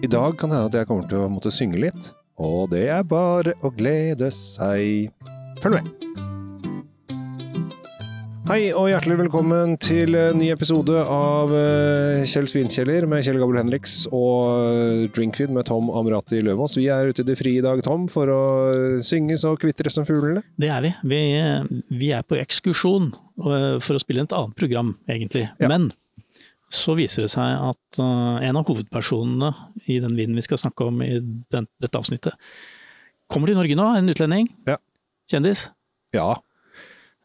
I dag kan det hende at jeg kommer til å måtte synge litt, og det er bare å glede seg. Følg med! Hei og hjertelig velkommen til en ny episode av eh, Kjell Svinkjeller med Kjell Gabel Henriks og eh, Drinkfeed med Tom Amrati Løvaas. Vi er ute i det frie i dag, Tom, for å synge så kvitre som fuglene. Det er vi. vi. Vi er på ekskursjon for å spille et annet program, egentlig. Ja. Men så viser det seg at øh, en av hovedpersonene i den vinen vi skal snakke om i den, dette avsnittet, kommer til Norge nå, en utlending. Ja. Kjendis. Ja,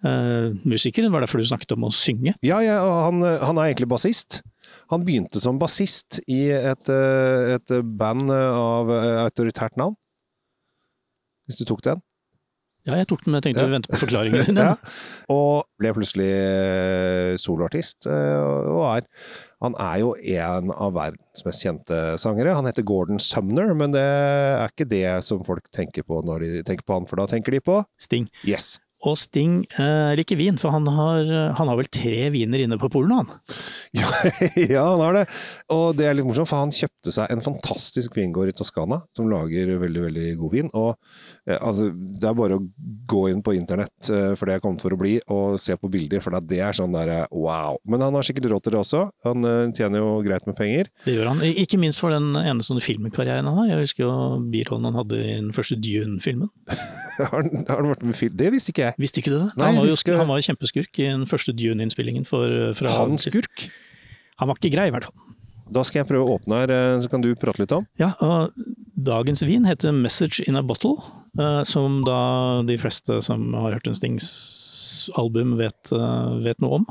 Uh, musiker, var derfor du snakket om å synge? Ja, ja han, han er egentlig bassist. Han begynte som bassist i et, eh, et band av eh, autoritært navn. Hvis du tok den. Ja, jeg tok den, men jeg tenkte Ja. å vente på forklaringen din. Ja. Og ble plutselig eh, soloartist. eh, Og er Han er jo en av verdens mest kjente sangere. Han heter Gordon Sumner, men det er ikke det som folk tenker på når de tenker på han, for da tenker de på Sting. Yes. Og Sting eh, liker vin, for han har, han har vel tre viner inne på polen, han. Ja, ja, han har det. Og det er litt morsomt, for han kjøpte seg en fantastisk vingård i Toskana, som lager veldig, veldig god vin. Og eh, altså, det er bare å gå inn på internett, eh, for det er kommet for å bli, og se på bilder, for det er sånn der eh, wow. Men han har sikkert råd til det også. Han eh, tjener jo greit med penger. Det gjør han. Ikke minst for den ene sånne filmkarrieren han har. Jeg husker jo birollen han hadde i den første Dune-filmen. har, har han vært med film? Det visste ikke jeg. Visste ikke du det? Nei, han, var jo, skal... han var jo kjempeskurk i den første Dune-innspillingen. fra- Han skurk? Han var ikke grei, i hvert fall. Da skal jeg prøve å åpne her, eh, så kan du prate litt om. Ja, og Dagens vin heter 'Message in a Bottle', eh, som da de fleste som har hørt en Stings album vet, eh, vet noe om.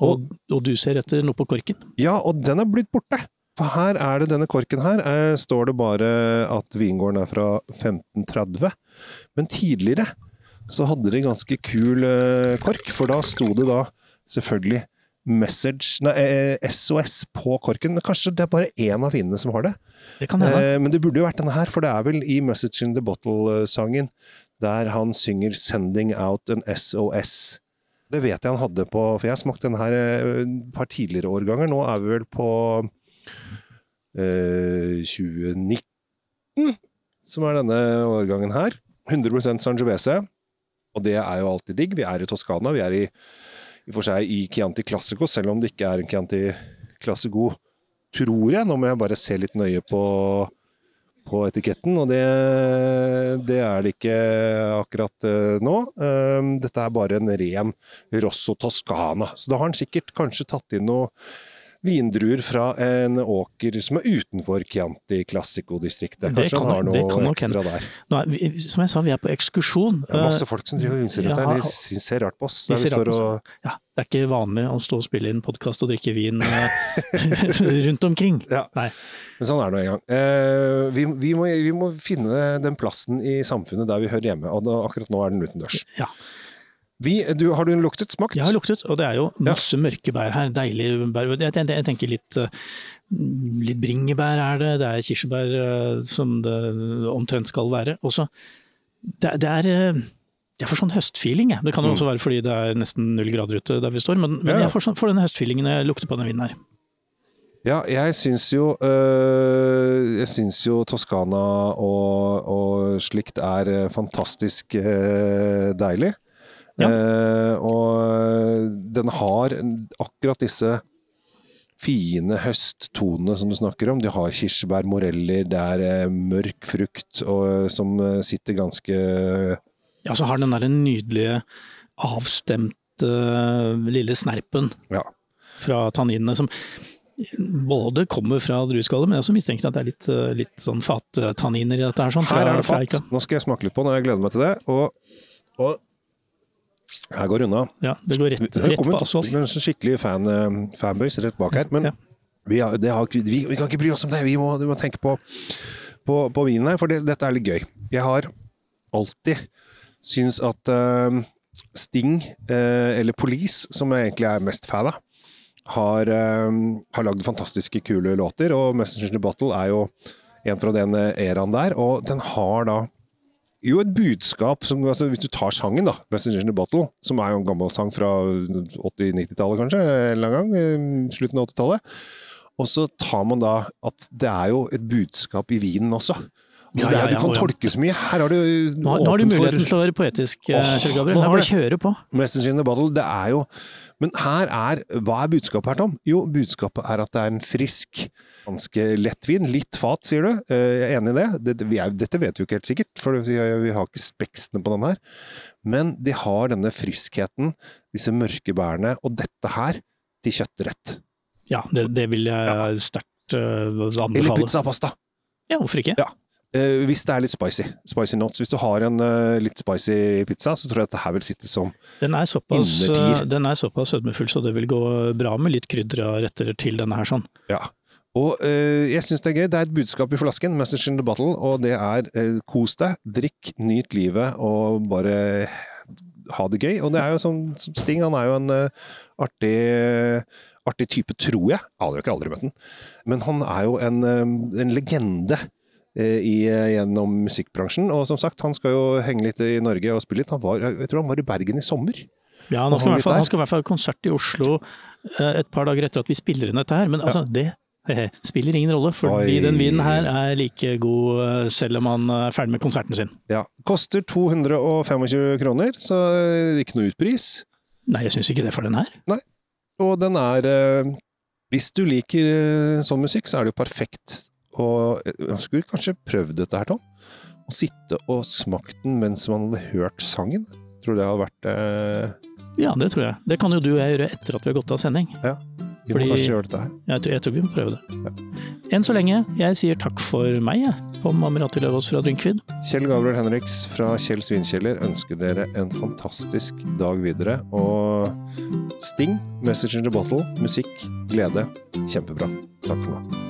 Og, og du ser etter noe på korken. Ja, og den er blitt borte. For her er det denne korken her, eh, står det bare at vingården er fra 1530. Men tidligere så hadde de ganske kul eh, kork, for da sto det da selvfølgelig message, nei, eh, SOS på korken. Men kanskje det er bare én av vinene som har det. Det kan. Eh, men det burde jo vært denne her, for det er vel i Message in the Bottle-sangen der han synger 'Sending out an SOS'. Det vet jeg han hadde på For jeg har smakt denne her eh, et par tidligere årganger. Nå er vi vel på eh, 2019, som er denne årgangen her. 100% Sangiovese. Og det er jo alltid digg. Vi er i Toskana. Vi er i, i for seg i Chianti Classico, selv om det ikke er en Chianti Classico, tror jeg. Nå må jeg bare se litt nøye på, på etiketten, og det, det er det ikke akkurat eh, nå. Um, dette er bare en ren Rosso Toscana. Så da har han sikkert kanskje tatt inn noe vindruer fra en åker som er utenfor Chianti Classico-distriktet. Kanskje kan han har noe kan ekstra der. Nå er, vi, som jeg sa, vi er på ekskursjon. Det er masse folk som driver og vimser rundt ja, her. De ser rart på oss. de ser rart på og Eh, Ja, det er ikke vanlig å stå og spille inn podkast og drikke vin eh, rundt omkring. Ja. Nei. Men sånn er det nå en gang. Eh, vi, vi, må, vi må finne den plassen i samfunnet der vi hører hjemme, og da, akkurat nå er den utendørs. Ja. Vi, du, har du luktet? Smakt? Jeg har luktet, og det er jo masse mørke bær her. Deilig bær. Jeg, tenker- jeg tenker litt, eh, litt bringebær er det, det er kirsebær eh, som det omtrent skal være. Også, det, det er eh, jeg får sånn høstfeeling, jeg. Det kan jo Mm. også være fordi det er nesten null grader ute der vi står, men, men Ja, ja. jeg får, sånn, får denne høstfeelingen når jeg lukter på den vinen her. Ja, jeg syns jo øh, Jeg syns jo Toskana og, og slikt er fantastisk øh, deilig. Ja. Eh, og den har akkurat disse fine høsttonene som du snakker om. De har kirsebær, moreller, det er eh, mørk frukt og, som eh, sitter ganske Ja, så har den der nydelige avstemte lille snerpen Ja. fra tanninene som både kommer fra drueskallet, men jeg også mistenker at det er litt, eh, litt sånn fattanniner i dette her. Sånn, Her er det fat, fatt. Nå skal jeg smake litt på den, og jeg gleder meg til det. Og, og her går unna. Ja, det går rett, Det rett på asfalt. noen skikkelig fan, eh, fanboys rett bak her, men Ja. vi, har, det har, vi, vi kan ikke bry oss om det. Vi må, vi må tenke på, på, på vinen her, for det, dette er litt gøy. Jeg har alltid syns at uh, Sting, uh, eller Police, som jeg egentlig er mest fan av, har, uh, har lagd fantastiske kule låter, og Messenger in the Bottle er jo en fra den eraen der, og den har da jo et budskap som altså, Hvis du tar sangen, da, 'Messenger in the Bottle', som er jo en gammel sang fra 80-90-tallet kanskje, en eller annen gang, eh, slutten av 80-tallet, Og så tar man da at det er jo et budskap i vinen også. Altså, Ja, det er, ja, du kan ja. tolke så mye. Her har du Nå, har- nå har du muligheten for- til å være poetisk, oh, Kjell Gabriel. bare kjøre på. Message in the bottle, det er jo Men her er Hva er budskapet her, Tom? Jo, budskapet er at det er en frisk, ganske lettvin. Litt fat, sier du. Eh, Jeg er enig i det. Dette, vi er, dette vet vi jo ikke helt sikkert, for vi har ikke speksene på den her. Men de har denne friskheten, disse mørke bærene, og dette her til kjøttrett. Ja, det, det vil jeg Ja. sterkt Eller anbefale. pizza pasta. Ja, hvorfor ikke? Ja. Eh, hvis det er litt spicy. Spicy nuts. Hvis du har en uh, litt spicy pizza, så tror jeg at det her vil sitte som Den er såpass, Innertier. eh, den er såpass sødmefull, så det vil gå bra med litt krydra retter til denne her sånn. Ja. Og jeg syns det er gøy. Det er et budskap i flasken, 'Message in the Bottle', og det er kos deg, drikk, nyt livet og bare ha det gøy. Og det er jo sånn som Sting, han er jo en artig artig type, tror jeg. Jeg har jo ikke aldri møtt den. Men han er jo en, en legende i, gjennom musikkbransjen. Og som sagt, han skal jo henge litt i Norge og spille litt. Han var, jeg tror han var i Bergen i sommer. Ja, han skal, i hvert fall, han skal i hvert fall ha konsert i Oslo eh, et par dager etter at vi spiller inn dette her, men altså, det eh, spiller ingen rolle, fordi Oi. den vinen her er like god eh, selv om han er ferdig med konserten sin. Ja. Koster 225 kroner, så eh, ikke noe utpris. Nei, jeg syns ikke det for den her. Nei. Og den er eh, Hvis du liker eh, sånn musikk, så er det jo perfekt. Og jeg skulle kanskje prøvd dette her, Tom. Å sitte og smakt den mens man hadde hørt sangen. Tror du det hadde vært eh, Ja, det tror jeg. Det kan jo du og jeg gjøre etter at vi har gått av sending. Ja, Vi Fordi- må kanskje gjøre dette her. Jeg, tror- jeg tror vi må prøve det. Enn så lenge, jeg sier takk for meg, jeg. Tom Amirati Løvaas fra Drinkvid. Kjell Gabriel Henriks fra Kjell Svinkjeller ønsker dere en fantastisk dag videre. Og Sting, 'Message in the Bottle', musikk, glede. Kjempebra. Takk for nå.